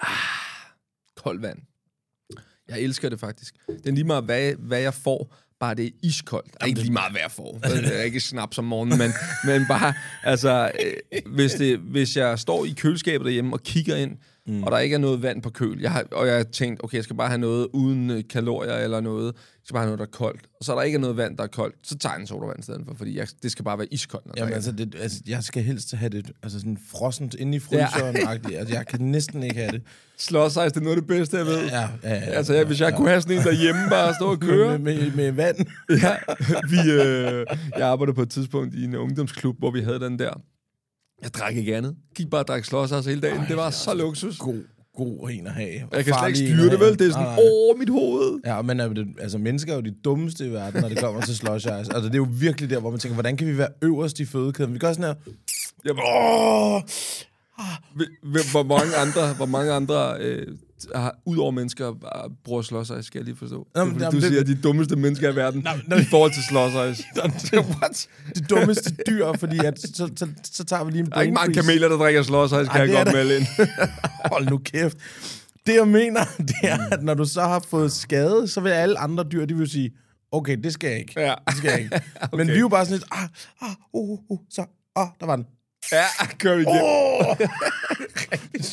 Ah, Koldt vand. Jeg elsker det faktisk. Det er lige meget, hvad, hvad jeg får. Bare det er iskoldt. Det er ikke lige meget, hvad jeg får. Det er ikke snaps om morgenen, men, men bare, altså, øh, hvis, det, hvis jeg står i køleskabet derhjemme og kigger ind, mm. og der ikke er noget vand på køl, jeg har, og jeg har tænkt, okay, jeg skal bare have noget uden øh, kalorier eller noget, jeg skal bare have noget, der er koldt, og så er der ikke noget vand, der er koldt, så tager jeg en sodavand i stedet for, fordi jeg, det skal bare være iskoldt. Når Jamen er- altså, det, altså, jeg skal helst have det altså sådan frossent inde i fryseren. Ja. altså, jeg kan næsten ikke have det. Slåsejs, det er noget af det bedste, jeg ved. Ja, ja, ja, Altså, jeg, hvis jeg kunne have sådan en derhjemme, bare stå og køre. Med, med, med vand. Ja, vi, øh, jeg arbejdede på et tidspunkt i en ungdomsklub, hvor vi havde den der. Jeg drak ikke andet. Gik bare og drak slåsejs hele dagen. det var så luksus. God, god en at have. Jeg kan slet ikke styre det, vel? Det er sådan, åh, mit hoved. Ja, men er det- altså, mennesker er jo de dummeste i verden, når det kommer til slush ice. Altså, det er jo virkelig der, hvor man tænker, hvordan kan vi være øverst i fødekæden? Vi gør sådan her. Jeg, Åh! Hvor mange andre, hvor mange andre øh, har, udover mennesker bare bruger slåsejs, skal jeg lige forstå. Det er, Jamen, jamen, du det- siger, de dummeste mennesker i verden nå. i forhold til slåsejs. What? Det dummeste dyr, fordi at, så, så, så tager vi lige en Der er ikke mange kameler, der drikker slåsejs, kan Ej, jeg det godt der. melde ind. Hold nu kæft. Det jeg mener, det er, at når du så har fået skade, så vil alle andre dyr, de vil sige, okay, det skal jeg ikke. Ja. Det skal jeg ikke. okay. Men vi er jo bare sådan lidt, ah, ah, uh, uh, så, ah, der var den. Ja, kør vi igen. Oh!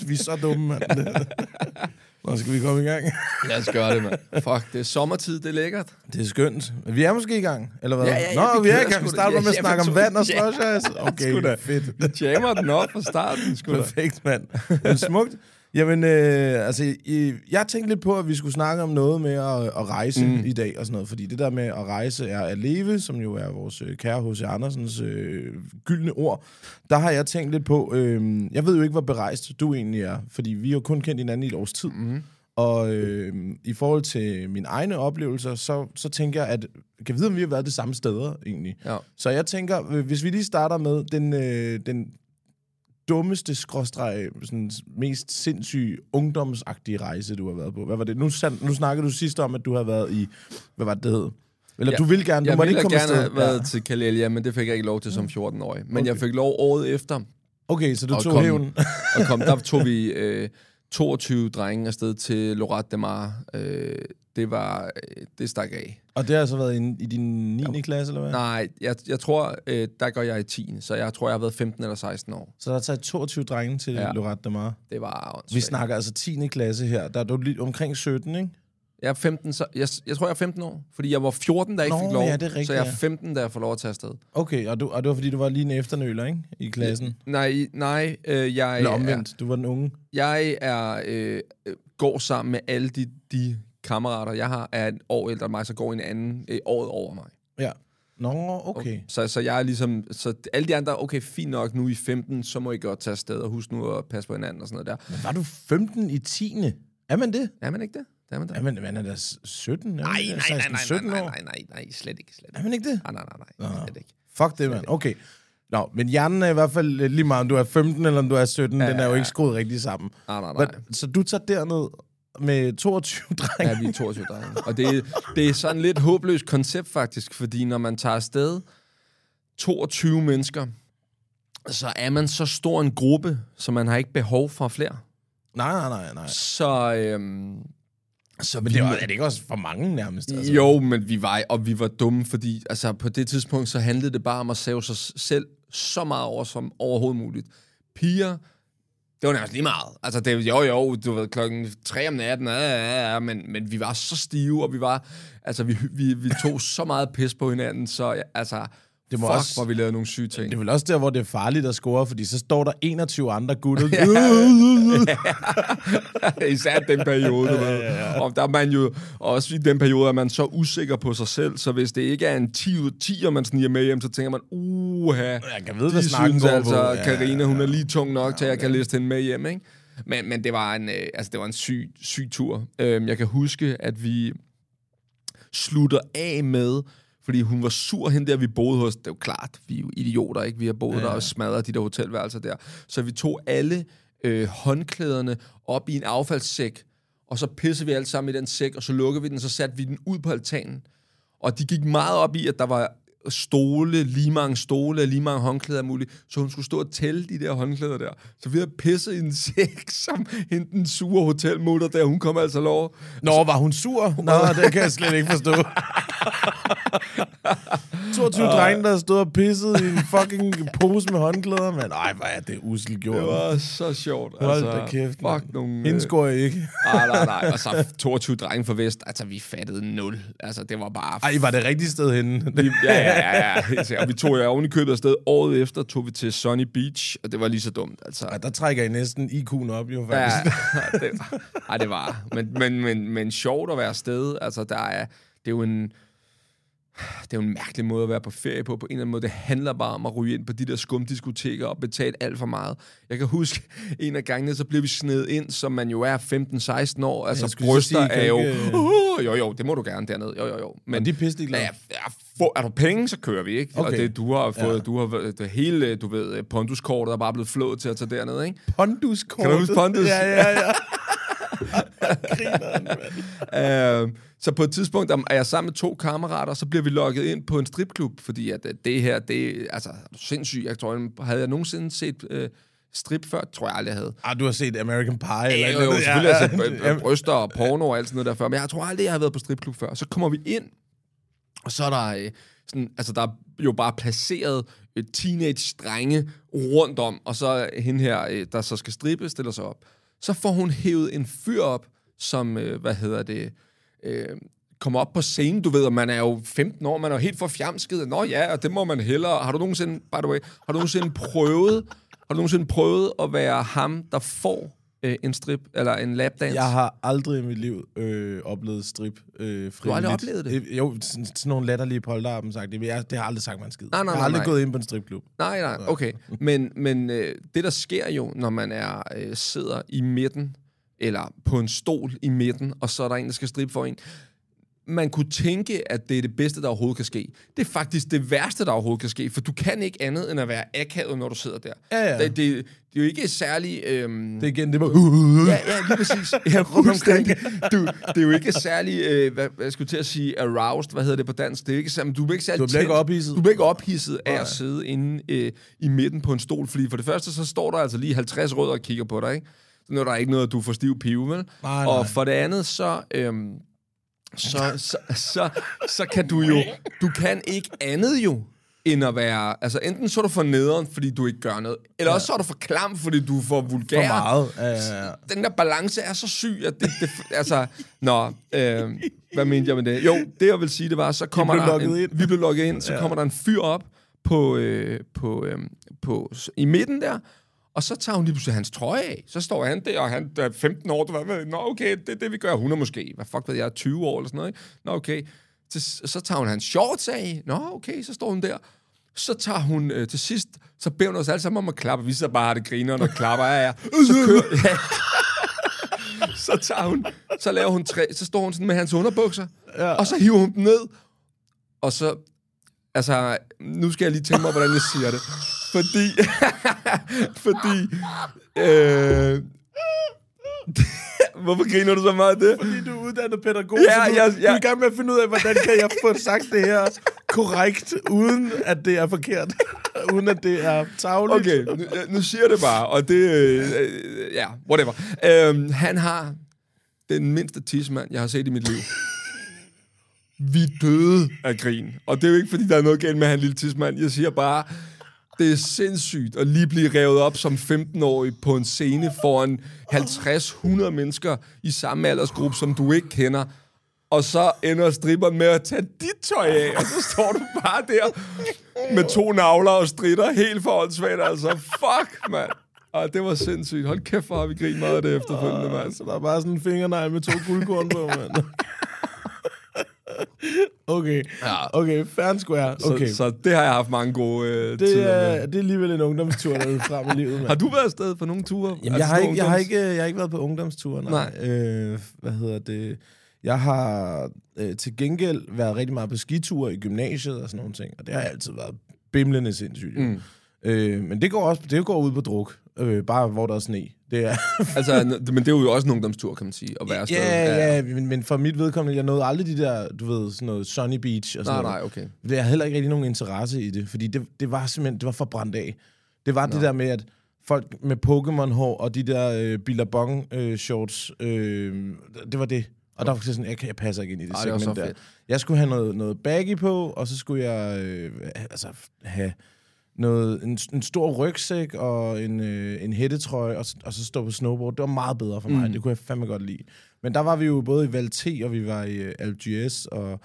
vi er så dumme, mand. Nå, skal vi komme i gang? Lad os gøre det, mand. Fuck, det er sommertid, det er lækkert. Det er skønt. Vi er måske i gang, eller hvad? Ja, ja, ja, Nå, vi vi er i gang. Vi starter Ja, med at snakke om vand og slush ice. Okay, fedt. Jammer den op fra starten, sgu da. Perfekt, mand. Men smukt. Jamen, øh, altså, jeg tænkte lidt på, at vi skulle snakke om noget med at, at rejse mm. i dag og sådan noget, fordi det der med at rejse er at leve, som jo er vores øh, kære H.C. Andersens øh, gyldne ord, der har jeg tænkt lidt på, øh, jeg ved jo ikke, hvor berejst du egentlig er, fordi vi har kun kendt hinanden i et års tid, mm. og øh, i forhold til mine egne oplevelser, så, så tænker jeg, at kan vide, om vi har været det samme steder egentlig. Ja. Så jeg tænker, øh, hvis vi lige starter med den, øh, den dummeste, skråstreg, sådan mest sindssyge, ungdomsagtige rejse, du har været på. Hvad var det? Nu, nu snakkede du sidst om, at du har været i... Hvad var det, det hed? Eller Ja, du vil gerne... Du Jeg måtte ville ikke komme gerne afsted. have været Ja. til Kalelia, men det fik jeg ikke lov til som 14-årig. Men Okay. jeg fik lov året efter Okay, så du Og tog kom- hævn. og kom. Der tog vi øh, 22 drenge afsted til Lorette de Mar. Øh, det var... Øh, det stak af. Og det har så været i, i din 9. klasse, eller hvad? Nej, jeg, jeg tror, øh, der går jeg i 10. Så jeg tror, jeg har været 15 eller 16 år. Så der er taget 22 drenge til ja. Ja. Lorette de Mar. Det var åndssvagt. Vi snakker altså 10. klasse her. Der er du lige omkring 17, ikke? Jeg er 15, så jeg, jeg tror, jeg er 15 år. Fordi jeg var 14, da jeg ikke Nå, fik lov. ja, det er rigtigt, så jeg er ja. 15, da jeg får lov at tage afsted. Okay, og, du, og det var fordi, du var lige en efternøler, ikke? I klassen. Nej, nej, øh, jeg, Eller er, omvendt, du var den unge. jeg er, øh, øh, går sammen med alle de, de kammerater, jeg har, er et år ældre end mig, så går en anden øh, året over mig. Ja. Nå, okay. Så, så jeg er ligesom, så alle de andre, okay, fint nok, nu er I 15, så må I godt tage afsted, og husk nu at passe på hinanden og sådan noget der. Men var du 15 i 10. Er man det? Er man ikke det? Det er man da. Er man, man er da 17? Er man Nej, det? nej, 16, nej, nej, 17 nej, år? nej, nej, nej, slet ikke, slet Er ikke. man ikke det? Nej, nej, nej, nej, slet ikke. Fuck det, mand. Okay. Nå, men hjernen er i hvert fald øh, lige meget, om du er 15 eller om du er 17. Ja, den er jo ja, ikke skruet rigtig sammen. Nej, nej, nej. Men, så du tager derned med 22 drenge? Ja, vi er 22 drenge. Og det, det er sådan lidt håbløst koncept faktisk, fordi når man tager afsted 22 mennesker, så er man så stor en gruppe, så man har ikke behov for flere. Nej, nej, nej, nej. Så, øhm, så Men det var, er det ikke også for mange nærmest? Altså. Jo, men vi var, og vi var dumme, fordi altså, på det tidspunkt, så handlede det bare om at save sig selv så meget over som overhovedet muligt. Piger, det var nærmest lige meget. Altså, det, jo, jo, du ved, klokken 3 om natten, ja, ja, ja, men, men vi var så stive, og vi var, altså, vi, vi, vi tog så meget pis på hinanden, så ja, altså, det må Fuck, også, hvor vi lavede nogle syge ting. det er vel også der, hvor det er farligt at score, fordi så står der 21 andre gutter. Især den periode, du ved. Og der er man jo, også i den periode, er man så usikker på sig selv, så hvis det ikke er en 10 ud af 10, og man sniger med hjem, så tænker man, uha, Jeg kan vide, de hvad synes altså, at Ja, Karina, hun er lige tung nok til, at jeg kan liste hende med hjem, ikke? Men, men det var en, øh, altså, det var en syg, syg tur. Øhm, jeg kan huske, at vi slutter af med, fordi hun var sur hen der, vi boede hos. Det er jo klart, vi er jo idioter, ikke? Vi har boet ja. der og smadret de der hotelværelser der. Så vi tog alle øh, håndklæderne op i en affaldssæk, og så pissede vi alle sammen i den sæk, og så lukkede vi den, så satte vi den ud på altanen. Og de gik meget op i, at der var stole, lige mange stole, lige mange håndklæder muligt, så hun skulle stå og tælle de der håndklæder der. Så vi havde pisset en sæk, som hende den sure hotelmutter der, hun kom altså lov. Nå, var hun sur? Nå, det kan jeg slet ikke forstå. 22 drenge, der stod og pissede i en fucking pose med håndklæder, men ej, hvor er det usel gjort. Det var så sjovt. Hold da kæft. Fuck nogle... Hende scorer jeg ikke. Nej, nej, nej. Og så 22 drenge fra Vest. Altså, vi fattede nul. Altså, det var bare... Ej, var det rigtige sted henne? Ja, ja, ja, ja. Og vi tog jo oven i købet afsted. Året efter tog vi til Sunny Beach, og det var lige så dumt. Altså, Ej, der trækker I næsten IQ'en op, jo, ja, faktisk. det, ej, det var. Men, men, men, men sjovt at være afsted. Altså, der er, det er jo en... Det er jo en mærkelig måde at være på ferie på. På en eller anden måde, det handler bare om at ryge ind på de der skumdiskoteker og betale alt for meget. Jeg kan huske, en af gangene, så blev vi snedet ind, som man jo er 15-16 år. Altså, bryster sige, er jo... ikke, Uh, jo, jo, det må du gerne dernede. Jo, jo, jo. Men Og de er pisse. Ja, få, er du penge, så kører vi, ikke? Okay. Og det, du har fået, Ja. du har det hele, du ved, ponduskortet er bare blevet flået til at tage derned, ikke? Pondus-kortet. Kan du huske Pondus? Ja, ja, ja. Øh, så på et tidspunkt er jeg sammen med to kammerater, så bliver vi logget ind på en stripklub, fordi at øh, det her, det altså, er sindssygt. Jeg tror, havde jeg nogensinde set øh, strip før? Tror jeg aldrig, jeg havde. Ah, du har set American Pie. Ja, eller jo, jo, noget. selvfølgelig har jeg set Ja, øh, bryster og porno og alt sådan noget der før, men jeg tror aldrig, jeg har været på stripklub før. Så kommer vi ind, og så er der øh, sådan, altså der er jo bare placeret øh, teenage-drenge rundt om, og så hende her, øh, der så skal strippe, stiller sig op. Så får hun hævet en fyr op, som, øh, hvad hedder det, øh, kommer op på scenen, du ved, og man er jo 15 år, man er jo helt for fjamsket. Nå ja, og det må man hellere. Har du nogensinde, by the way, har du nogensinde prøvet, har du nogensinde prøvet at være ham, der får øh, en strip, eller en lapdance? Jeg har aldrig i mit liv øh, oplevet strip øh, frivilligt. Du har aldrig oplevet det? Øh, Jo, sådan, sådan nogle latterlige polterappen sagt. Det, jeg, det har aldrig sagt mig en skid. Nej, nej, jeg har aldrig nej. gået ind på en stripklub. Nej, nej, okay. Men, men øh, det, der sker jo, når man er øh, sidder i midten, eller på en stol i midten, og så er der en, der skal strippe for en, man kunne tænke, at det er det bedste, der overhovedet kan ske. Det er faktisk det værste, der overhovedet kan ske, for du kan ikke andet end at være akavet, når du sidder der. Ja, ja. Det, det, det er jo ikke særlig... Øhm, Det er igen, det var... Ja, ja, lige præcis. Ja, fuldstændig. Du, det er jo ikke særlig, øh, hvad, hvad skulle til at sige, aroused, hvad hedder det på dansk? Det er ikke, særlig- du er ikke særlig Du bliver ikke ophidset. Du bliver ikke ophidset af at sidde inde øh, i midten på en stol, fordi for det første, så står der altså lige 50 rødder og kigger på dig, ikke? Så nu er der ikke noget, at du får stiv pive, vel? Nej, Og nej. for det andet, så... Øhm, så, så, så, så kan du jo... Du kan ikke andet jo, end at være... Altså, enten så er du for nederen, fordi du ikke gør noget, eller også så er du for klam, fordi du er for vulgær. For meget. Ja, ja, ja. Den der balance er så syg, at det... det altså, nå, øh, hvad mente jeg med det? Jo, det jeg vil sige, det var, så kommer blev der... en, ind. Vi blev logget ind, så ja. kommer der en fyr op på, øh, på, øh, på, i midten der, og så tager hun lige pludselig hans trøje af. Så står han der, og han er 15 år. Du ved, Nå, okay, det er det, vi gør. Hun er måske, hvad fuck ved jeg, 20 år eller sådan noget. Ikke? Nå, okay. Så, så tager hun hans shorts af. Nå, okay, så står hun der. Så tager hun øh, til sidst, så beder hun os alle sammen om at klappe. Vi så bare har det griner, og klapper. Ja, ja. Så kører, ja. så tager hun, så laver hun tre, så står hun sådan med hans underbukser, ja. og så hiver hun dem ned, og så, altså, nu skal jeg lige tænke mig, hvordan jeg siger det. Fordi, fordi, øh, hvorfor griner du så meget af det? Fordi du er uddannet pædagog, Ja, så du, jeg- du jeg- er i gang med at finde ud af, hvordan kan jeg få sagt det her korrekt, uden at det er forkert, uden at det er tavligt. Okay, nu, nu siger jeg det bare, og det, øh, øh, ja, whatever. Øh, han har den mindste tidsmand, jeg har set i mit liv. Vi døde af grin. Og det er jo ikke, fordi der er noget galt med han lille tidsmand. Jeg siger bare, det er sindssygt at lige blive revet op som 15-årig på en scene foran 50-100 mennesker i samme aldersgruppe, som du ikke kender. Og så ender stripperen med at tage dit tøj af, og så står du bare der med to navler og stritter. Helt for åndssvagt, altså. Fuck, mand. Ej, det var sindssygt. Hold kæft, hvor har vi grinet meget af det efterfølgende, mand. Så der er bare sådan en fingernegl med to guldkorn på, mand. Okay, Ja. okay, fair and square. Okay. Så, så det har jeg haft mange gode øh, det, tider er, med. det er alligevel en ungdomstur, der er frem i livet, mand. Har du været afsted på nogle ture? Altså, Jamen, jeg, har ikke, jeg, har ikke, jeg har ikke været på ungdomsture, nej. nej. Øh, hvad hedder det? Jeg har øh, til gengæld været rigtig meget på skiture i gymnasiet og sådan nogle ting, og det har altid været bimlende sindssygt. Mm. Øh, men det går også det går ud på druk, øh, bare hvor der er sne. Det er, Altså, men det er jo også en ungdomstur, kan man sige, at være afsted. ja, ja, men, men for mit vedkommende, jeg nåede aldrig de der, du ved, sådan noget Sunny Beach og sådan Nej, noget. nej, okay. Jeg har heller ikke rigtig nogen interesse i det, fordi det, det var simpelthen, det var for brændt af. Det var Nå. det der med, at folk med Pokémon-hår og de der øh, Billabong-shorts, øh, det var det. Og der var sådan, jeg, jeg passer ikke ind i det Ej, det segment så der. fedt. Jeg skulle have noget, noget baggy på, og så skulle jeg øh, altså, have noget, en, en stor rygsæk og en, øh, en hættetrøje, og, og så stå på snowboard. Det var meget bedre for mig. Mm. Det kunne jeg fandme godt lide. Men der var vi jo både i Valte, og vi var i øh, Algiers, og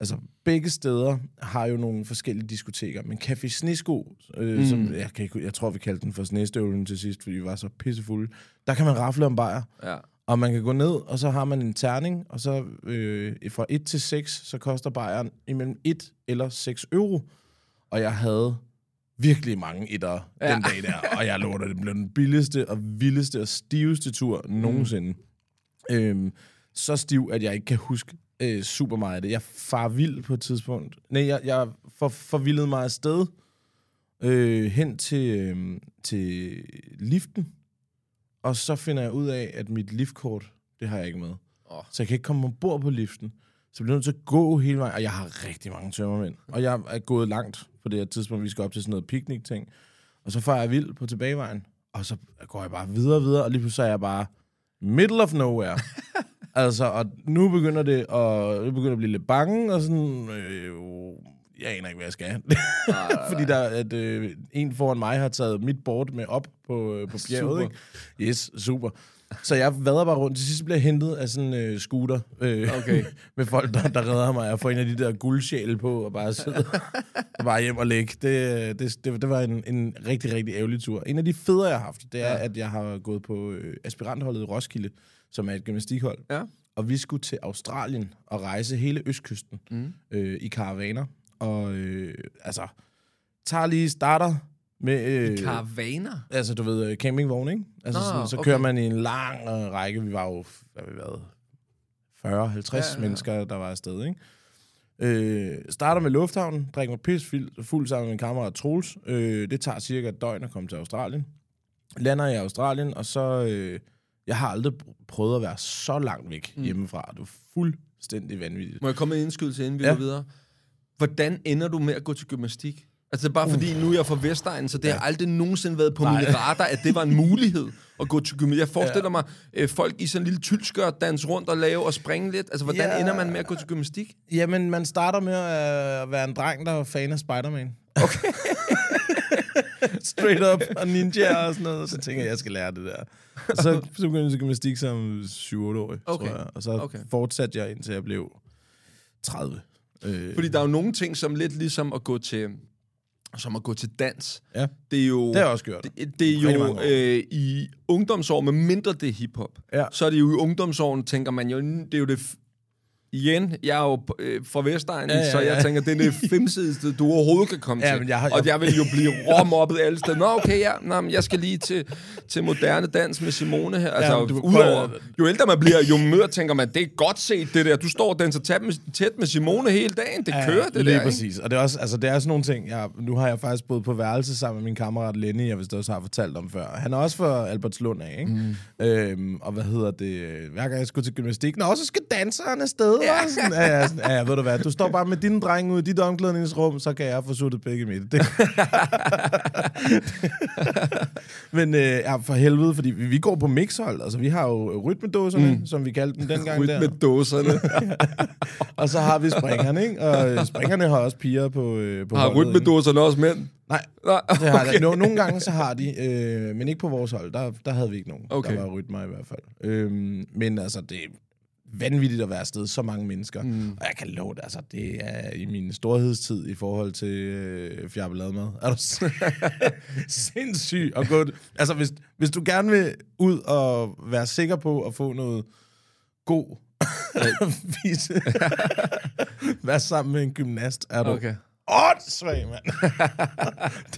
altså begge steder har jo nogle forskellige diskoteker. Men Café Snesko, øh, mm. som jeg, kan ikke, jeg tror, vi kaldte den for snestøvlen til sidst, fordi vi var så pissefulde, der kan man rafle om bajer. Ja. Og man kan gå ned, og så har man en terning, og så øh, fra 1 til 6, så koster bajeren imellem 1 eller 6 euro. Og jeg havde virkelig mange etter ja. den dag der, og jeg lover dig, det blev den billigste og vildeste og stiveste tur nogensinde. Øhm, så stiv, at jeg ikke kan huske øh, super meget af det. Jeg far vild på et tidspunkt. Nej, jeg, jeg for, forvildede mig afsted øh, hen til, øh, til liften, og så finder jeg ud af, at mit liftkort, det har jeg ikke med. Åh. Så jeg kan ikke komme ombord på liften. Så jeg bliver nødt til at gå hele vejen, og jeg har rigtig mange tømmermænd. Og jeg er gået langt på det her tidspunkt, vi skal op til sådan noget piknik-ting. Og så får jeg vild på tilbagevejen, og så går jeg bare videre og videre, og lige pludselig er jeg bare middle of nowhere. altså, og nu begynder det at, nu begynder jeg at blive lidt bange, og sådan, øh, jeg aner ikke, hvad jeg skal. Fordi der, at, øh, en foran mig har taget mit board med op på, øh, på bjerget. Super. Ikke? Yes, super. Så jeg vader bare rundt. Til sidst bliver jeg hentet af sådan en øh, scooter øh, Okay. med folk, der, der redder mig. Jeg får en af de der guldsjæle på og bare sidde og bare hjem og ligge. Det, det, det, det var en, en rigtig, rigtig ærgerlig tur. En af de federe, jeg har haft, det er, ja. at jeg har gået på øh, aspirantholdet i Roskilde, som er et gymnastikhold. Ja. Og vi skulle til Australien og rejse hele østkysten mm. øh, i karavaner. Og øh, altså, tager lige starter med... Øh, Karavaner? Altså, du ved, øh, campingvogn, ikke? Altså, Nå, sådan, så okay. kører man i en lang øh, række. Vi var jo, hvad vi været, 40-50 Ja, ja, ja, mennesker, der var afsted, ikke? Øh, starter med lufthavnen, drikker mig pis fuld, fuld sammen med min kammerat Troels. Øh, det tager cirka et døgn at komme til Australien. Lander i Australien, og så... Øh, jeg har aldrig pr- prøvet at være så langt væk mm. hjemmefra. Det var fuldstændig vanvittigt. Må jeg komme med indskydelse, inden vi Ja. går videre? Hvordan ender du med at gå til gymnastik? Altså, det er bare fordi, nu er jeg fra Vestegnen, så det ja. har aldrig nogensinde været på Nej. min radar, at det var en mulighed at gå til gymnastik. Jeg forestiller ja. mig, øh, folk i sådan en lille tyldskørt danse rundt og lave og springe lidt. Altså, hvordan Ja. ender man med at gå til gymnastik? Jamen, man starter med at være en dreng, der er fan af Spider-Man. Okay. Straight up, og ninja og sådan noget. Så tænker jeg, jeg skal lære det der. Og så, så begyndte jeg til gymnastik som 7-8-årig, Okay. tror jeg. Og så okay. fortsatte jeg, indtil jeg blev 30. Øh, Fordi der er jo nogle ting, som lidt ligesom at gå til, som at gå til dans. ja, Det er jo... det har jeg også gjort. Det, det er jo øh, i ungdomsår, med mindre det er hiphop, Ja. så er det jo i ungdomsåren, tænker man jo, det er jo det... Igen, jeg er jo øh, fra Vestegnen, ja, Ja, ja, ja, så jeg ja. tænker, det er det femsidste, du overhovedet kan komme Ja, til. jeg har- Og jeg vil jo blive råmoppet alle steder. Nå, okay, ja, nå, men jeg skal lige til, til moderne dans med Simone her. Altså, men du- udover, jo ældre man bliver, jo mere tænker man, det er godt set det der. Du står og danser tæt med, tæt med Simone hele dagen. Det kører, det lige der, ikke? præcis. Og det er også, altså, det er sådan nogle ting. Jeg, nu har jeg faktisk boet på værelse sammen med min kammerat Lenny, jeg vist også har fortalt om før. Han er også fra Albertslund af, ikke? Mm. Øhm, og hvad hedder det? Hver gang jeg skulle til gymnastik, nå, så skal danseren afsted. Ja. Sådan, ja, ja, sådan, ja, ved du hvad, du står bare med dine drenge ude i dit omklædningsrum, så kan jeg få suttet begge midt. Det. Men øh, ja, for helvede, fordi vi, vi går på mixhold. Altså, vi har jo rytmedåserne, mm. som vi kaldte dem dengang der. Ryt med dåserne. Og så har vi springerne, ikke? Og springerne har også piger på, øh, på Har holdet, ikke? rytmedåserne også mænd? Nej, Nej, det har okay. no, nogle gange så har de, øh, men ikke på vores hold. Der, der havde vi ikke nogen. Okay. Der var rytmer i hvert fald. Øhm, men altså, det, vanvittigt at være afsted, så mange mennesker. Mm. Og jeg kan love det, altså, det er i min storhedstid i forhold til øh, fjabbeladmad. Er du sindssyg at gå... Altså, hvis, hvis du gerne vil ud og være sikker på at få noget god vise, vær sammen med en gymnast, er du Okay. åndssvag, mand.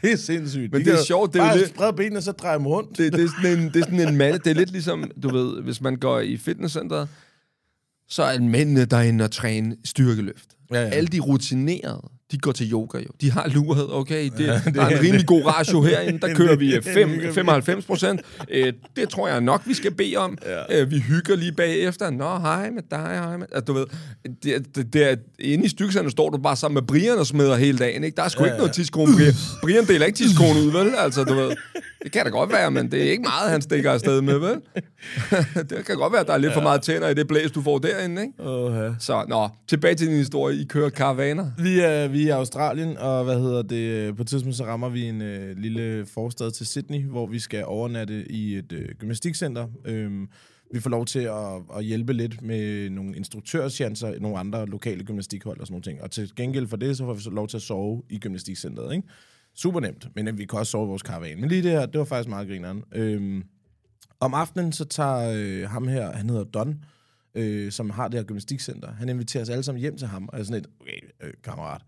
det er sindssygt. Men De det er sjovt, det er bare lidt- sprede benene, så dreje dem rundt. Det, det, er sådan en, det er sådan en mand. Det er lidt ligesom, du ved, hvis man går i fitnesscenteret, så er mændene derinde og træne styrkeløft. Ja, ja. Alle de rutinerede, de går til yoga jo. De har luret, okay, det, ja, det er en rimelig god ratio herinde, der kører vi det- fem, det hygger vi. 95 procent. Øh, det tror jeg nok, vi skal bede om. Ja. Øh, vi hygger lige bagefter. Nå, hej med dig, hej med... Altså, du ved, det, det, det er, inde i styrkecenteret står du bare sammen med Brian og smider hele dagen, ikke? Der er sgu ja, ikke noget tidskone. Brian, Brian deler ikke tidskone ud, vel? Altså, du ved, det kan da godt være, men det er ikke meget, han stikker afsted med, vel? det kan godt være, at der er lidt for meget tænder i det blæs, du får derinde, ikke? Uh-huh. Så, nå, tilbage til din historie. I kører karavaner. Vi er, vi er i Australien, og hvad hedder det, på et tidspunkt så rammer vi en øh, lille forstad til Sydney, hvor vi skal overnatte i et øh, gymnastikcenter. Øhm, vi får lov til at, at hjælpe lidt med nogle instruktørschancer, nogle andre lokale gymnastikhold og sådan nogle ting. Og til gengæld for det, så får vi så lov til at sove i gymnastikcenteret, ikke? Super nemt, men vi kan også sove i vores karavan. Men lige det her, det var faktisk meget grineren. Øhm, om aftenen, så tager øh, ham her, han hedder Don, øh, som har det her gymnastikcenter. Han inviterer os alle sammen hjem til ham, og er sådan et, okay, øh, kammerat,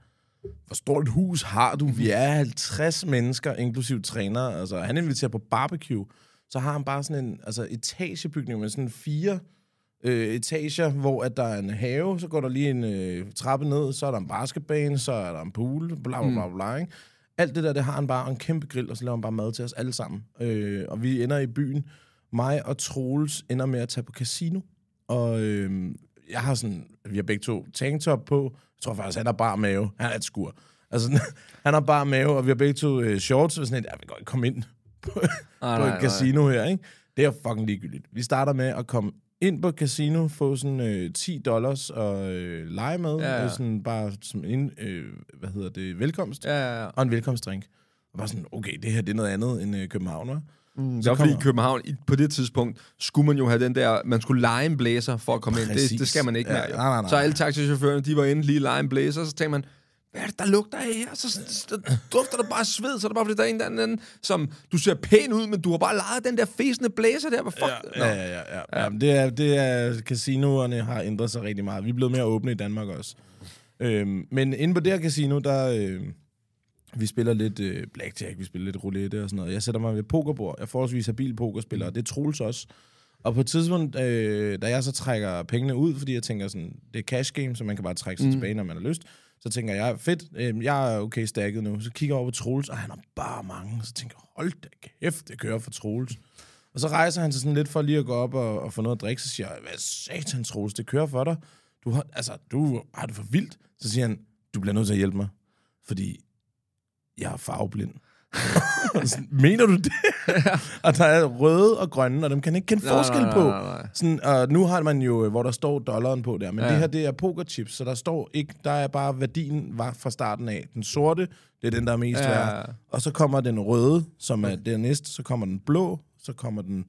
hvor stort et hus har du? Vi er 50 mennesker, inklusiv træner. Altså, han inviterer på barbecue. Så har han bare sådan en altså, etagebygning med sådan fire øh, etager, hvor at der er en have, så går der lige en øh, trappe ned, så er der en basketbane, så er der en pool, bla bla bla bla, ikke? Alt det der, det har han bare, og en kæmpe grill, og så laver han bare mad til os alle sammen. Øh, og vi ender i byen. Mig og Troels ender med at tage på casino. Og øh, jeg har sådan, vi har begge to tanktop på. Jeg tror faktisk, han har bare mave. Han er et skur. Altså, han har bare mave, og vi har begge to øh, shorts. Og sådan et, ja, vi går ikke komme ind på, Ah, på nej, et nej. casino her, ikke? Det er fucking ligegyldigt. Vi starter med at komme ind på casino, få sådan øh, 10 dollars og øh, lege med. Ja, ja. Ja. Sådan bare som en, øh, hvad hedder det, velkomst. Ja, ja, ja. Og en velkomstdrink. Og bare sådan, okay, det her det er noget andet end øh, København, hva'? Mm, det var fordi i København, i- på det tidspunkt, skulle man jo have den der, man skulle lege en blæser for at komme ind. Det, Præcis. det skal man ikke Ja, mere. nej, nej, nej. Så alle taxichaufførerne, de var inde lige lege en blæser, så tænkte man, hvad er det, der lugter af her? Så, så, dufter der bare af sved, så er det bare fordi, der er en eller anden, som du ser pæn ud, men du har bare lejet den der fæsende blæser der. Hvad fuck? Ja, ja, ja. ja, ja. ja. men det er, det er, casinoerne har ændret sig rigtig meget. Vi er blevet mere åbne i Danmark også. Øhm, men inde på det her casino, der... Øh, vi spiller lidt øh, blackjack, vi spiller lidt roulette og sådan noget. Jeg sætter mig ved pokerbord. Jeg er forholdsvis habil pokerspiller, og det er Troels også. Og på et tidspunkt, øh, da jeg så trækker pengene ud, fordi jeg tænker sådan, det er cash game, så man kan bare trække sig mm. tilbage, når man har lyst, så tænker jeg, fedt, øh, jeg er okay stakket nu. Så kigger jeg over på Troels, og han har bare mange. Så tænker jeg, hold da kæft, det kører for Troels. Og så rejser han sig sådan lidt for lige at gå op og, og få noget at drikke. Så siger jeg, hvad satan, Troels, det kører for dig. Du har, altså, du har det for vildt. Så siger han, du bliver nødt til at hjælpe mig, fordi jeg er farveblind. Sådan, Mener du det? og der er røde og grønne, og dem kan ikke kende Nej, forskel nej, på. nej, nej. Sådan, og nu har man jo, øh, hvor der står dollaren på der, men Ja. ja. det her, det er pokerchips, så der står ikke, der er bare værdien var fra starten af. Den sorte, det er den, der er mest Ja. værd. Og så kommer den røde, som er dernæst, så kommer den blå, så kommer den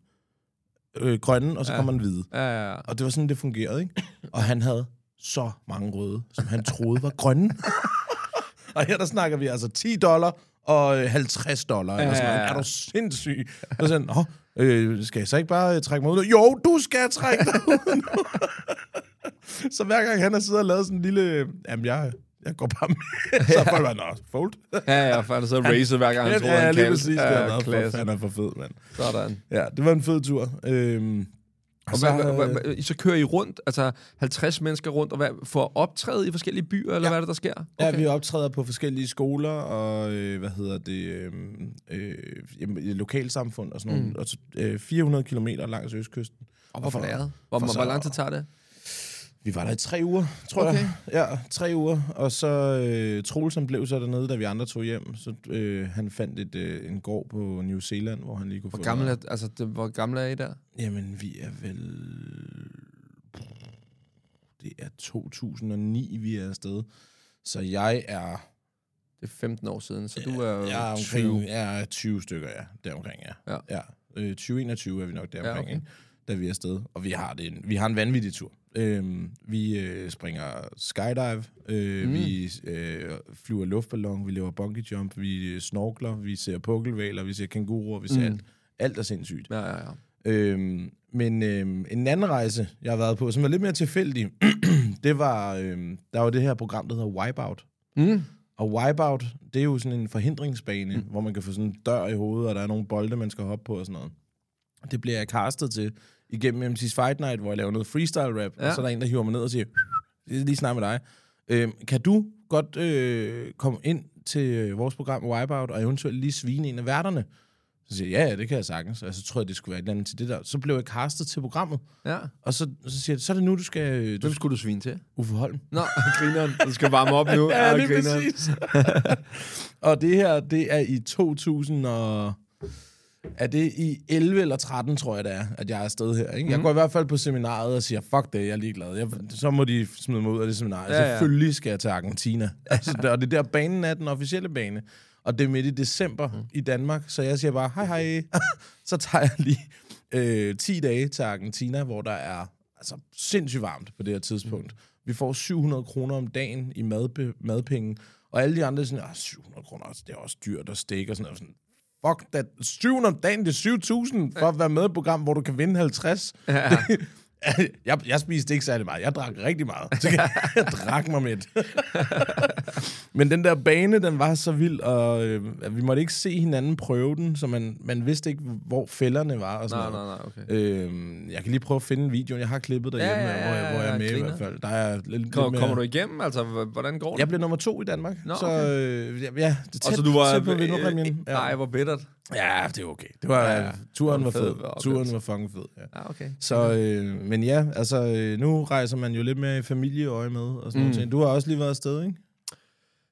øh, grønne, og så Ja. ja. kommer den hvide. Ja, ja, ja. Og det var sådan, det fungerede, ikke? Og han havde så mange røde, som han troede var grønne. og her der snakker vi altså 10 dollar og øh, 50 dollar. Ja, eller sådan Ja, ja, noget. ja. Er du sindssyg? Og sådan, Nå, øh, skal jeg så ikke bare øh, trække mig ud? nu?" Jo, du skal trække dig ud nu. så hver gang han har siddet og lavet sådan en lille... øh, Jamen, jeg, jeg går bare med. så er folk bare, nå, fold. Ja, ja, for han har så racet hver gang, han troede, ja, han lige kaldte. præcis. Det for, klasse. han er for fed, mand. Sådan. Ja, det var en fed tur. Øhm, Og så, hvad, hvad, hvad, så kører I rundt, altså 50 mennesker rundt, og hvad, at optræde i forskellige byer, eller Ja. hvad er det, der sker? Ja, vi optræder på forskellige skoler og, øh, hvad hedder det, øh, øh, lokalsamfund og sådan Mm. noget. Og, så, øh, 400 kilometer langs østkysten. Og hvor? Hvor, for hvor, hvor lang tid tager det? Vi var der i tre uger, tror Okay. jeg. Ja, tre uger. Og så øh, Troels, han blev så dernede, da vi andre tog hjem. Så øh, han fandt et, øh, en gård på New Zealand, hvor han lige kunne Hvor få gammel er, altså, det, hvor gammel er I der? Jamen, vi er vel... Det er 2009, vi er afsted. Så jeg er... Det er 15 år siden, så du er jo Jeg er 20. omkring, jeg er 20 stykker, ja. Deromkring, ja. Ja. ja. Øh, 2021 er vi nok deromkring, Ja, ja, okay. okay. ikke? da vi er afsted. Og vi har, det en, vi har en vanvittig tur. Øhm, vi øh, springer skydive, øh, mm. vi øh, flyver luftballon, vi laver bungee jump, vi snorkler, vi ser pukkelvaler, vi ser kænguruer, vi ser mm. alt. Alt er sindssygt. Ja, ja, ja. Øhm, men øhm, en anden rejse, jeg har været på, som var lidt mere tilfældig, det var, øhm, der var det her program, der hedder Wipeout. Mm. Og Wipeout, det er jo sådan en forhindringsbane, mm. hvor man kan få sådan en dør i hovedet, og der er nogle bolde, man skal hoppe på og sådan noget. Det bliver jeg castet til igennem MC's Fight Night, hvor jeg laver noget freestyle rap, ja. og så er der en, der hiver mig ned og siger, det er lige snart med dig. Øhm, kan du godt øh, komme ind til øh, vores program Wipeout, og eventuelt lige svine en af værterne? Så siger jeg, ja, ja, det kan jeg sagtens. Og så tror jeg, det skulle være et eller andet til det der. Så blev jeg castet til programmet. Ja. Og så, så siger jeg, så er det nu, du skal... Du, Hvem skulle du svine til? Uffe Holm. Nå, grineren. Du skal varme op nu. Ja, lige grineren. præcis. og det her, det er i 2000 og... Er det i 11 eller 13, tror jeg, det er, at jeg er afsted her. Ikke? Mm. Jeg går i hvert fald på seminaret og siger, fuck det, jeg er ligeglad. Jeg, så må de smide mig ud af det seminar. Ja, Ja. Selvfølgelig skal jeg til Argentina. altså, og det der banen er den officielle bane. Og det er midt i december mm. i Danmark, så jeg siger bare, hej hej. så tager jeg lige øh, 10 dage til Argentina, hvor der er altså, sindssygt varmt på det her tidspunkt. Mm. Vi får 700 kroner om dagen i madbe- madpenge, og alle de andre er sådan, ah, 700 kroner, altså, det er også dyrt at stikke og sådan noget. Sådan, Fuck that. 700 om dagen, det er 7.000 for at være med i et program, hvor du kan vinde 50. Ja. jeg, jeg spiste ikke særlig meget. Jeg drak rigtig meget. Så jeg, jeg drak mig med. Men den der bane, den var så vild, og øh, vi måtte ikke se hinanden prøve den, så man, man vidste ikke, hvor fælderne var. Og sådan Nej, noget. nej, nej, okay. Øh, jeg kan lige prøve at finde videoen. Jeg har klippet derhjemme, Ja, ja, ja, hvor, jeg, hvor jeg er med i griner. hvert fald. Der er lidt, Kom, lidt kommer du igennem? Altså, hvordan går det? Jeg blev nummer to i Danmark. Nå, så øh, ja, det er tæt, og så du var... tæt på vinderpræmien. Ja. Nej, hvor bittert. Ja, det er okay. Det var, Ja. Turen var var fed. Turen var fucking fed, ja. Ja, okay. Så, øh, men ja, altså, øh, nu rejser man jo lidt mere i familieøje med, og sådan mm. Noget. Du har også lige været afsted, ikke?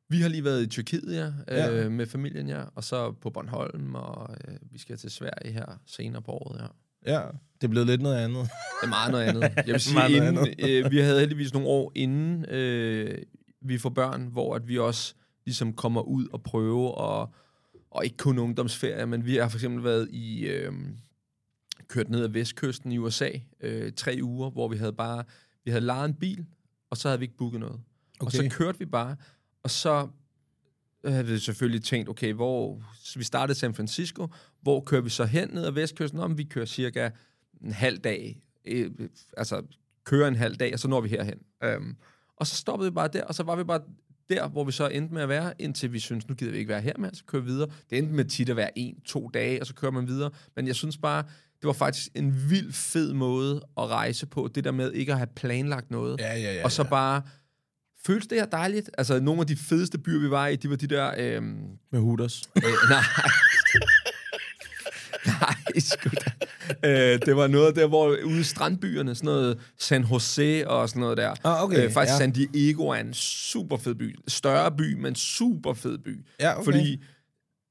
Vi har lige været i Tyrkiet, ja, Ja. øh, med familien, ja. Og så på Bornholm, og øh, vi skal til Sverige her senere på året, ja. Ja, det er blevet lidt noget andet. Det er meget noget andet. Jeg vil sige, inden, øh, vi havde heldigvis nogle år inden øh, vi får børn, hvor at vi også ligesom kommer ud og prøve, og, og ikke kun ungdomsferie, men vi har for eksempel været i... Øh, kørt ned ad vestkysten i USA øh, tre uger, hvor vi havde bare... Vi havde lejet en bil, og så havde vi ikke booket noget. Okay. Og så kørte vi bare, og så havde vi selvfølgelig tænkt, okay, hvor... Så vi startede i San Francisco, hvor kører vi så hen ned ad vestkysten? Om vi kører cirka en halv dag, øh, altså kører en halv dag, og så når vi herhen. Øhm, og så stoppede vi bare der, og så var vi bare der, hvor vi så endte med at være, indtil vi synes, nu gider vi ikke være her mere, så kører vi videre. Det endte med tit at være en, to dage, og så kører man videre. Men jeg synes bare, det var faktisk en vild fed måde at rejse på, det der med ikke at have planlagt noget, Ja, ja, ja. og så ja. bare føles det her dejligt. Altså, nogle af de fedeste byer, vi var i, de var de der... Øhm, Med Hooters. Øh, nej. nej, sgu da. Øh, det var noget der, hvor ude i strandbyerne, sådan noget San Jose og sådan noget der. Ah, okay, øh, faktisk ja. San Diego er en super fed by. Større by, men super fed by. Ja, okay. Fordi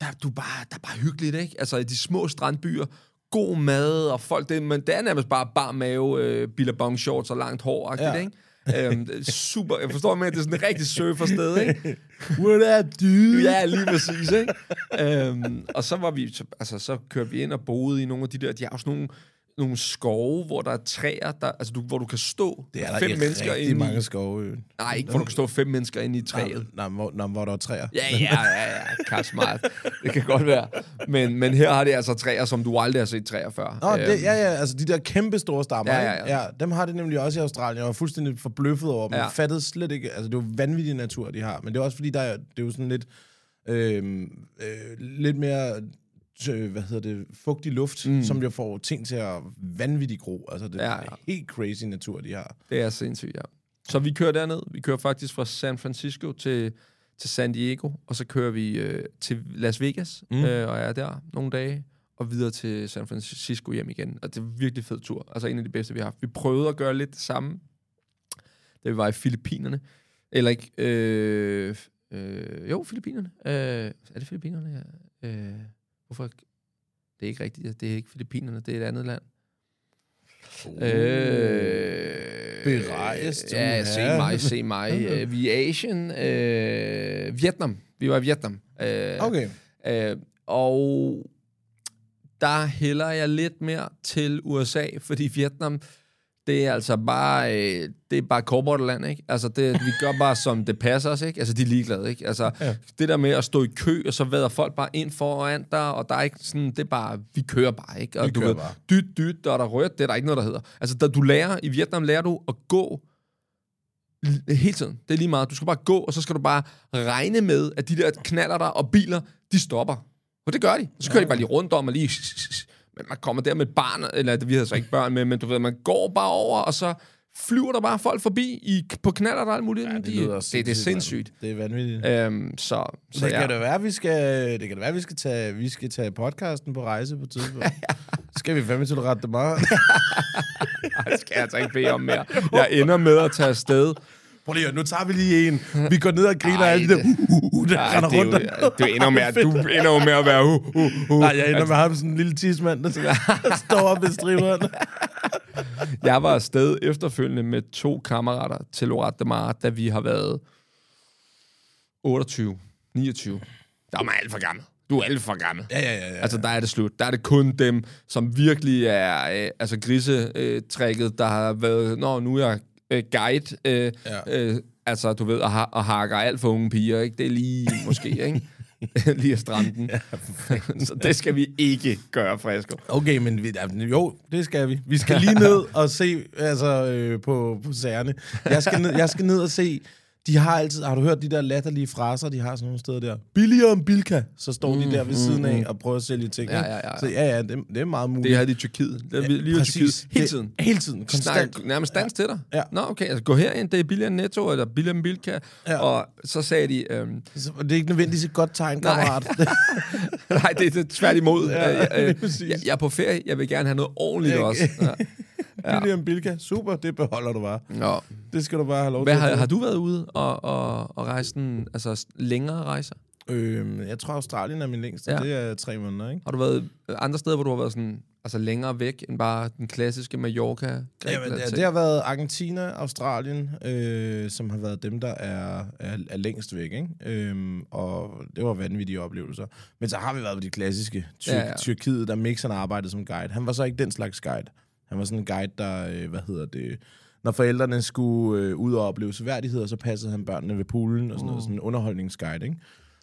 der, du bare, der er bare hyggeligt, ikke? Altså, i de små strandbyer, god mad, og folk, det, men det er nærmest bare bar mave, øh, billabong shorts og langt hår, ja. ikke? Øhm, er super, jeg forstår med, at det er sådan et rigtig surfersted, ikke? What up, dude? Ja, lige præcis, ikke? øhm, og så var vi, så, altså, så kørte vi ind og boede i nogle af de der, de har også nogle, nogle skove, hvor der er træer, der, altså, du, hvor du kan stå Det er der fem ikke mennesker rigtig inde mange i. skove. øh. Nej, ikke hvor du kan stå fem mennesker inde i træet. Nej, nej, hvor, nej, hvor der er træer. Ja, ja, ja, ja, Smart. Det kan godt være. Men, men her har det altså træer, som du aldrig har set træer før. Nå, det, Øhm, ja, ja, altså de der kæmpe store stammer, Ja, ja, ja. ja. Dem har det nemlig også i Australien. Jeg var fuldstændig forbløffet over dem. Ja. Jeg fattede slet ikke, altså det er jo vanvittig natur, de har. Men det er også fordi, der er, det er jo sådan lidt, øh, øh, lidt mere, øh, hvad hedder det, fugtig luft, mm. som jo får ting til at vanvittigt gro. Altså det Ja, ja, er helt crazy natur, de har. Det er sindssygt, ja. Så vi kører derned. Vi kører faktisk fra San Francisco til, til San Diego, og så kører vi øh, til Las Vegas, Mm. øh, og er der nogle dage, og videre til San Francisco hjem igen. Og det er virkelig fed tur. Altså en af de bedste, vi har haft. Vi prøvede at gøre lidt det samme, da vi var i Filippinerne. Eller ikke... Øh, øh, jo, Filippinerne. Øh, er det Filippinerne? Ja. Øh, hvorfor? Det er ikke rigtigt. Det er ikke Filippinerne. Det er et andet land. Øh, Berejst, Ja, uha. se mig, se mig. Øh, vi er Asien. Øh, Vietnam. Vi var i Vietnam. Øh, Okay. øh, og der hælder jeg lidt mere til USA, fordi Vietnam, det er altså bare, øh, det er bare korportland, ikke? Altså, det, vi gør bare, som det passer os, ikke? Altså, de er ligeglade, ikke? Altså, ja. det der med at stå i kø, og så vader folk bare ind foran dig, og der er ikke sådan, det er bare, vi kører bare, ikke? Og Vi du ved, bare. dyt, dyt, der er rødt, det er der ikke noget, der hedder. Altså, da du lærer, i Vietnam lærer du at gå hele tiden. Det er lige meget. Du skal bare gå, og så skal du bare regne med, at de der knaller der og biler, de stopper. Og det gør de. Så kører de bare lige rundt om og lige... Men man kommer der med et barn, eller vi havde så ikke børn med, men du ved, man går bare over, og så flyver der bare folk forbi i, på knaller der og alt muligt. Ja, de, det, det er sindssygt. Det er vanvittigt. Øhm, så, så det ja. kan det være, vi skal, det kan det være, vi skal tage, vi skal tage podcasten på rejse på tidspunkt. skal vi fandme til at rette det meget? Det skal jeg altså ikke bede om mere. Jeg ender med at tage afsted. Prøv lige, nu tager vi lige en. Vi går ned og griner der, det- uh, uh, uh, der Ej, render det, er rundt. jo, det ender med, at du ender jo med at være... Uh, uh, uh. Nej, jeg ender med ham sådan en lille tidsmand, der står op ved striberen. Jeg var afsted efterfølgende med to kammerater til Lorat de Mar, da vi har været 28, 29. Der er man alt for gammel. Du er alt for gammel. Ja, ja, ja. ja. Altså, der er det slut. Der er det kun dem, som virkelig er øh, altså grisetrækket, der har været, nå, nu er jeg øh, guide, øh, Ja. ja. øh, altså, du ved, og, ha- og hakker alt for unge piger, ikke? Det er lige, måske, ikke? lige at stramme den. Så det skal vi ikke gøre, Fresco. Okay, men vi, ja, jo, det skal vi. Vi skal lige ned og se altså, øh, på, på sagerne. Jeg skal, ned, jeg skal ned og se... De har altid... Har du hørt de der latterlige fraser, de har sådan nogle steder der? Billigere om Bilka. Så står de der ved siden af og prøver at sælge ting. Ja, ja, ja, ja. Så ja, ja, det, det er meget muligt. Det har de i Tyrkiet. Det er lige i Præcis. Tyrkiet. Hele Det- tiden. Hele tiden. Konstant. Snak, nærmest dans til dig. Ja. Nå, okay, altså gå herind, det er billigere end Netto, eller billigere end Bilka. Ja. Ja. Og så sagde de, øhm, Så Det er ikke nødvendigvis et godt tegn, kammerat. nej, det er det tværtimod. Ja, Ja, jeg, lige præcis. jeg, jeg, er på ferie, jeg vil gerne have noget ordentligt Ja, også. Ja. Billigere om Bilka. Super, det beholder du bare. Nå. Det skal du bare have lov Hvad, til. har, har du været ude og, og, og rejse den, altså længere rejser? Øhm, jeg tror, Australien er min længste. Ja. Ja. Det er tre måneder, ikke? Har du været øh, andre steder, hvor du har været sådan, altså længere væk end bare den klassiske Mallorca? Jamen, Grækenland det, har været Argentina, Australien, øh, som har været dem, der er, er, er længst væk. Ikke? Øhm, og det var vanvittige oplevelser. Men så har vi været på de klassiske. Tyr- ja, Ja, ja. ja. Tyrkiet, der Mixon arbejdede som guide. Han var så ikke den slags guide. Han var sådan en guide, der, øh, hvad hedder det... Når forældrene skulle øh, ud og opleve seværdigheder, så passede han børnene ved poolen og sådan noget. Sådan en underholdningsguide, ikke?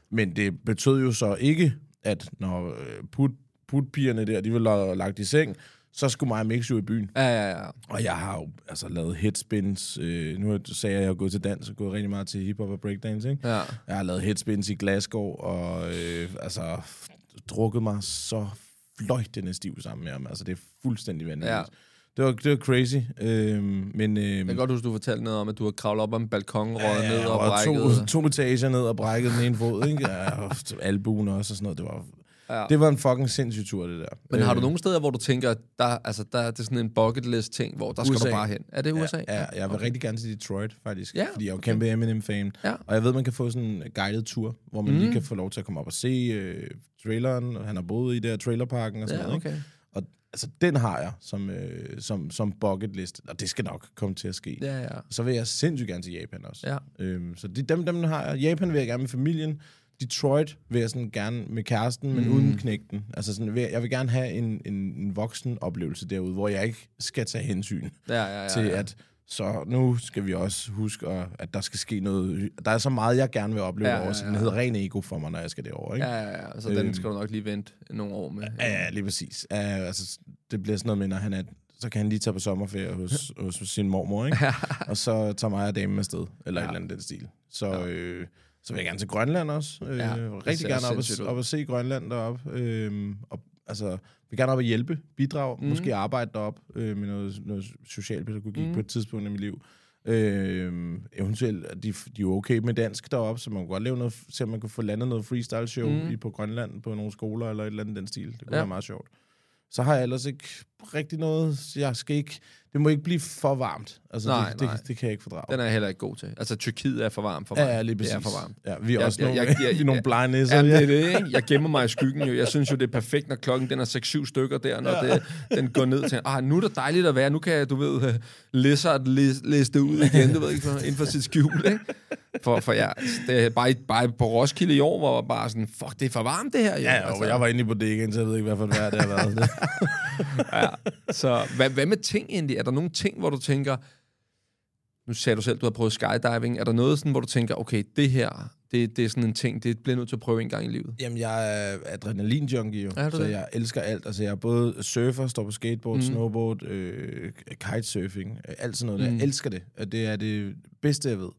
Men det betød jo så ikke, at når øh, put, putpigerne der, de var lagt i seng, så skulle mig og Mix jo i byen. Ja, ja, ja. Og jeg har jo altså lavet headspins. Øh, nu sagde jeg, at jeg har gået til dans og gået rigtig meget til hiphop og breakdance. Ikke? ja. Jeg har lavet headspins i Glasgow og øh, altså drukket mig så fløjtende stiv sammen med ham. Altså det er fuldstændig vanvittigt. Ja. Det var, det var crazy. Øh, men øh, Jeg kan godt huske, du fortalte noget om, at du har kravlet op ad en balkon, røget ja, ned og og brækket. to, to etager ned og brækket den ene fod. Ikke? Ja, og albuen også og sådan noget. Det var, Ja. det var en fucking sindssyg tur, det der. Men har du Øh, nogle steder, hvor du tænker, der, altså, der er det sådan en bucket list ting, hvor der skal USA. du bare hen? Er det USA? Ja, ja jeg vil okay. rigtig gerne til Detroit, faktisk. Ja, Fordi jeg er jo kæmpe Eminem-fan. Ja. Og jeg ved, man kan få sådan en guided tur, hvor man mm. lige kan få lov til at komme op og se øh, traileren. Han har boet i der trailerparken og sådan Ja, noget. Ikke? okay. Og altså, den har jeg som, øh, som, som bucket list. Og det skal nok komme til at ske. Ja, ja. Så vil jeg sindssygt gerne til Japan også. Ja. Øhm, så de, dem, dem har jeg. Japan vil jeg gerne med familien. Detroit vil jeg sådan gerne med kæresten, men mm. uden knægten. Altså sådan, jeg, vil gerne have en, en, en voksen oplevelse derude, hvor jeg ikke skal tage hensyn Ja, ja, ja, til, ja. at så nu skal vi også huske, at, der skal ske noget. Der er så meget, jeg gerne vil opleve Ja, ja, ja, over, så den hedder ren ego for mig, når jeg skal derover. Ikke? Ja, ja, ja. Så den Øhm. skal du nok lige vente nogle år med. Ja, ja, lige præcis. Ja, altså, det bliver sådan noget med, når han er, så kan han lige tage på sommerferie hos, hos sin mormor, ikke? og så tager mig og damen afsted, eller ja. et eller andet den stil. Så, ja. øh, så vil jeg gerne til Grønland også. Øh, Ja, rigtig gerne op og, op og se Grønland deroppe. Øh, og, altså, vil gerne op og hjælpe, bidrage, mm. måske arbejde derop øh, med noget, noget socialpædagogik mm. på et tidspunkt i mit liv. Øh, eventuelt, at de, de er jo okay med dansk deroppe, så man kunne godt lave noget, se om man kunne få landet noget freestyle show mm. i, på Grønland på nogle skoler eller et eller andet den stil. Det kunne ja. være meget sjovt. Så har jeg ellers ikke rigtig noget. Jeg skal ikke... Det må ikke blive for varmt. Altså, Nej, det, nej. Det, det kan jeg ikke fordrage. Den er jeg heller ikke god til. Altså, Tyrkiet er for varmt for Ja, mig. ja, lige Det præcis. er for varmt. Ja, vi er Jeg- også jeg- nogle, jeg- jeg- vi er nogle jeg- blege. Jamen, ja. det er det, ikke? Jeg gemmer mig i skyggen jo. Jeg synes jo, det er perfekt, når klokken den er 6-7 stykker der, når det, den går ned til, ah, nu er det dejligt at være, nu kan jeg, du ved, uh, lizard læse, læse det ud igen, du ved ikke, for- inden for sit skjul, ikke? For, for ja, det er bare, bare på Roskilde i år, hvor jeg bare sådan, fuck, det er for varmt det her. jo. Ja, og jeg var inde i bodegaen, så jeg ved ikke, hvad for det har været. ja. Så hvad, hvad med ting egentlig? Er der nogle ting, hvor du tænker, nu sagde du selv, du har prøvet skydiving, er der noget sådan, hvor du tænker, okay, det her, det, det er sådan en ting, det bliver nødt til at prøve en gang i livet? Jamen, jeg er adrenalin-junkie jo, Er så det? jeg elsker alt. Altså, jeg er både surfer, står på skateboard, mm. snowboard, øh, kitesurfing, øh, alt sådan noget. Mm. Jeg elsker det, og det er det bedste, jeg ved.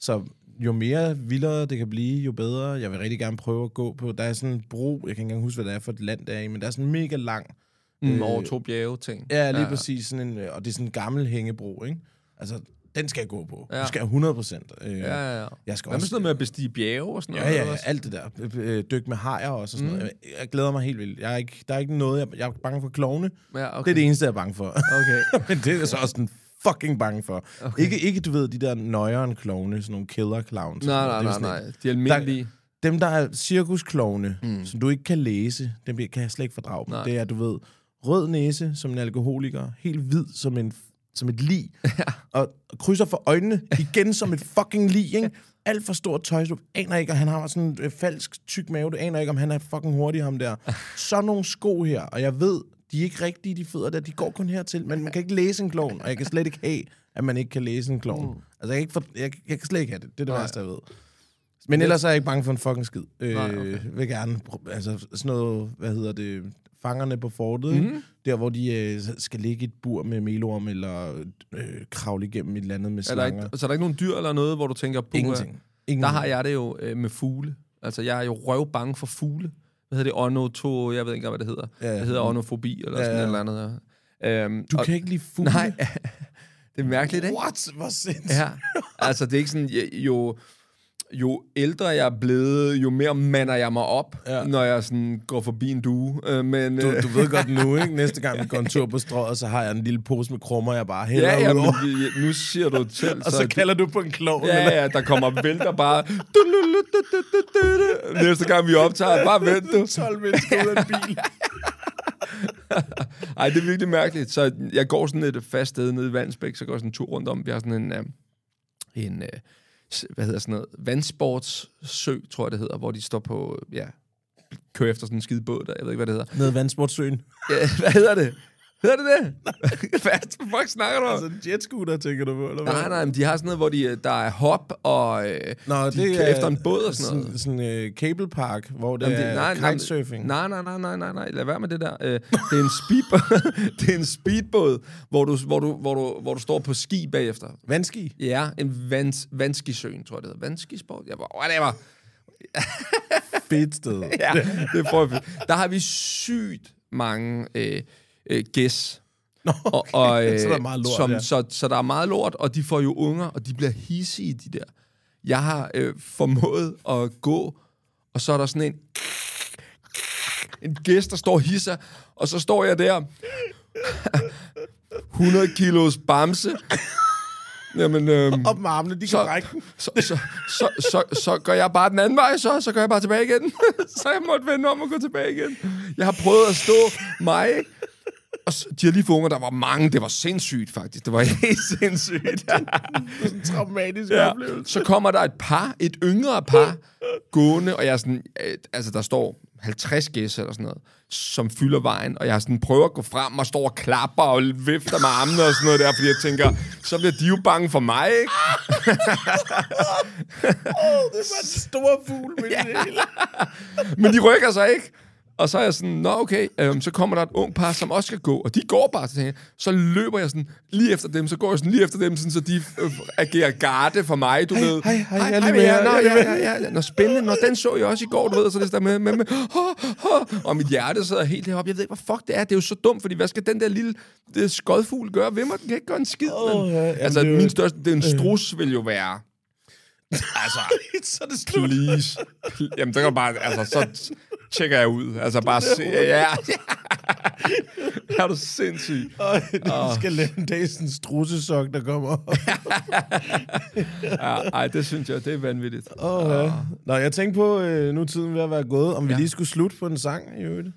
Så jo mere vildere det kan blive, jo bedre. Jeg vil rigtig gerne prøve at gå på. Der er sådan en bro, jeg kan ikke engang huske, hvad det er for et land, der er i, men der er sådan en mega lang. Mm, over to bjerge ting. Ja, lige ja. præcis. Sådan en, øh, og det er sådan en gammel hængebro, ikke? Altså, den skal jeg gå på. Ja. Du skal have 100 procent. Øh, Ja, ja, ja. Jeg skal Hvad med også... sådan noget med at bestige bjerge og sådan Ja, noget? ja, ja, alt det der. Øh, Dyk med hajer og sådan mm. noget. Jeg, jeg glæder mig helt vildt. Jeg er ikke, der er ikke noget, jeg, jeg er bange for klovne. Ja, Okay. Det er det eneste, jeg er bange for. Okay. Men det er så også en fucking bange for. Okay. Ikke, ikke, du ved, de der nøjeren klovne, sådan nogle killer clowns. Nej, sådan nej, er nej, sådan nej. De almindelige. Dem, der er cirkusklovne, mm. som du ikke kan læse, dem kan jeg slet ikke fordrage. Nej. Det er, du ved, rød næse som en alkoholiker, helt hvid som en som et lig, ja. og krydser for øjnene igen som et fucking lig, ikke? Alt for stort tøj, du aner ikke, og han har sådan en øh, falsk tyk mave, du aner ikke, om han er fucking hurtig, ham der. Så nogle sko her, og jeg ved, de er ikke rigtige, de fødder der, de går kun hertil, men man kan ikke læse en klovn, og jeg kan slet ikke have, at man ikke kan læse en klovn. Mm. Altså, jeg kan, ikke for, jeg, jeg kan slet ikke have det, det er det værste, jeg ved. Men ellers er jeg ikke bange for en fucking skid. Øh, Nej, okay. vil gerne, altså sådan noget, hvad hedder det, fangerne på fortet, mm. Der hvor de øh, skal ligge i et bur med melorm, eller øh, kravle igennem et eller andet med Er der slanger. ikke, så er der ikke nogen dyr eller noget, hvor du tænker, puha, Ingenting. Ingen Der har jeg det jo øh, med fugle. Altså, jeg er jo røvbange for fugle. Hvad hedder det? Onoto... Jeg ved ikke hvad det hedder. Ja, ja. Det hedder onofobi, eller Ja, sådan ja. et eller andet. Ja. Øhm, Du og, kan ikke lide fugle? Nej, det er mærkeligt, ikke? What? Hvor sindssygt. Ja, altså det er ikke sådan, jo, jo ældre jeg er blevet, jo mere mander jeg mig op, Ja. ja. når jeg sådan går forbi en due. Øh, men, Du, øh, du ved godt nu, ikke? Næste gang vi går en tur på strået, så har jeg en lille pose med krummer, jeg bare hælder ja, ja, ud men nu siger du det selv. Og så kalder du på en klovn. eller? Ja, ja, der kommer vælter bare. Næste gang vi optager, bare vent du. 12 mennesker ud af en bil. Ej, det er virkelig mærkeligt. Så jeg går sådan et fast sted nede i Vandsbæk, så går jeg sådan en tur rundt om. Vi har sådan en, øh, en øh, s- hvad hedder sådan noget, vandsportssø, tror jeg det hedder, hvor de står på, ja, kører efter sådan en skide båd, der. jeg ved ikke, hvad det hedder. Nede i vandsportsøen. Ja, hvad hedder det? Hedder det det? hvad fuck snakker du om? Altså en jetscooter, tænker du på, eller hvad? Nej, nej, men de har sådan noget, hvor de, øh, der er hop, og øh, Nå, de det er efter en båd og sådan noget. Sådan, sådan uh, cable park, hvor det, Jamen, er nej, nej, kitesurfing. Nej, nej, nej, nej, nej, nej, lad være med det der. Øh, det er en speedbåd, det er en speedbåd hvor, du, hvor, du, hvor, du, hvor du står på ski bagefter. Vandski. Ja, en vans, vandskisøen, tror jeg det hedder. Vandskisport? Jeg var, whatever. Fedt sted. Ja, det prøver vi. Der har vi sygt mange øh, øh, gæs. Nå, Og, og, øh, så er der meget lort, som, ja. så, så der er meget lort, og de får jo unger, og de bliver hissige, de der. Jeg har øh, formået at gå, og så er der sådan en... En gæst, der står og hisser, og så står jeg der. 100 kilos bamse. Jamen, øhm, Op med armene, de kan så, række den. så, så, så, så, så går jeg bare den anden vej, så, så går jeg bare tilbage igen. så jeg måtte vende om og gå tilbage igen. Jeg har prøvet at stå mig? Og så, de har lige fået unger, der var mange. Det var sindssygt, faktisk. Det var helt sindssygt. Det er sådan en traumatisk ja. oplevelse. Så kommer der et par, et yngre par, gående, og jeg er sådan, øh, altså der står 50 gæs eller sådan noget, som fylder vejen, og jeg sådan prøver at gå frem og står og klapper og vifter med armene og sådan noget der, fordi jeg tænker, så bliver de jo bange for mig, ikke? Det var en stor fugl med det hele. Men de rykker sig ikke. Og så er jeg sådan, nå okay, øhm, så kommer der et ung par, som også skal gå, og de går bare til Så løber jeg sådan lige efter dem, så går jeg sådan lige efter dem, sådan, så de øh, agerer garde for mig, du Hej, ved. hej, hej, hej med jer. jer, Nå, ja, ja, ja. Nå, spændende. Nå, den så jeg også i går, du ved, så det der med, med, med ho, ho, og mit hjerte sidder helt heroppe. Jeg ved ikke, hvad fuck det er. Det er jo så dumt, fordi hvad skal den der lille det skodfugl gøre ved mig? Den kan ikke gøre en skid. Åh, men- ja, altså, min største, det er en strus vil jo være, altså, så er det slut. please. Pl- Jamen, det kan bare, altså, så tjekker jeg ud. Altså, bare se, ja, ja. er du sindssyg? Og du skal lave en dag sådan en strussesok, der kommer op. Ja, ej, det synes jeg, det er vanvittigt. Oh, ja. Nå, jeg tænkte på, øh, nu tiden ved at være gået, om vi Ja. lige skulle slutte på en sang i øvrigt.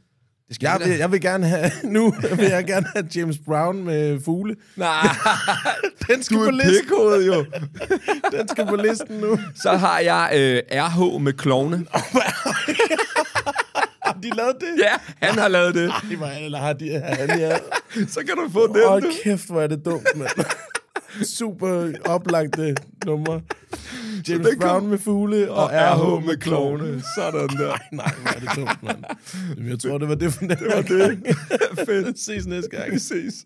Det skal Jeg vil, jeg vil gerne have, nu vil jeg gerne have James Brown med fugle. Nej, Den skal du på er listen. pikhoved jo. Den skal på listen nu. Så har jeg øh, RH med klovne. Har de lavet det? Ja, han har lavet det. Ej, hvor er det, har de, han, ja. Så kan du få Hold du. kæft, hvor er det dumt, mand. Super oplagte nummer. James det kom- Brown med fugle og, Og RH med klovne. Sådan der. Nej, nej, hvor er det dumt, mand. Jamen, Jeg tror, det var det for den Det var det. Fedt. Ses næste gang. Vi ses.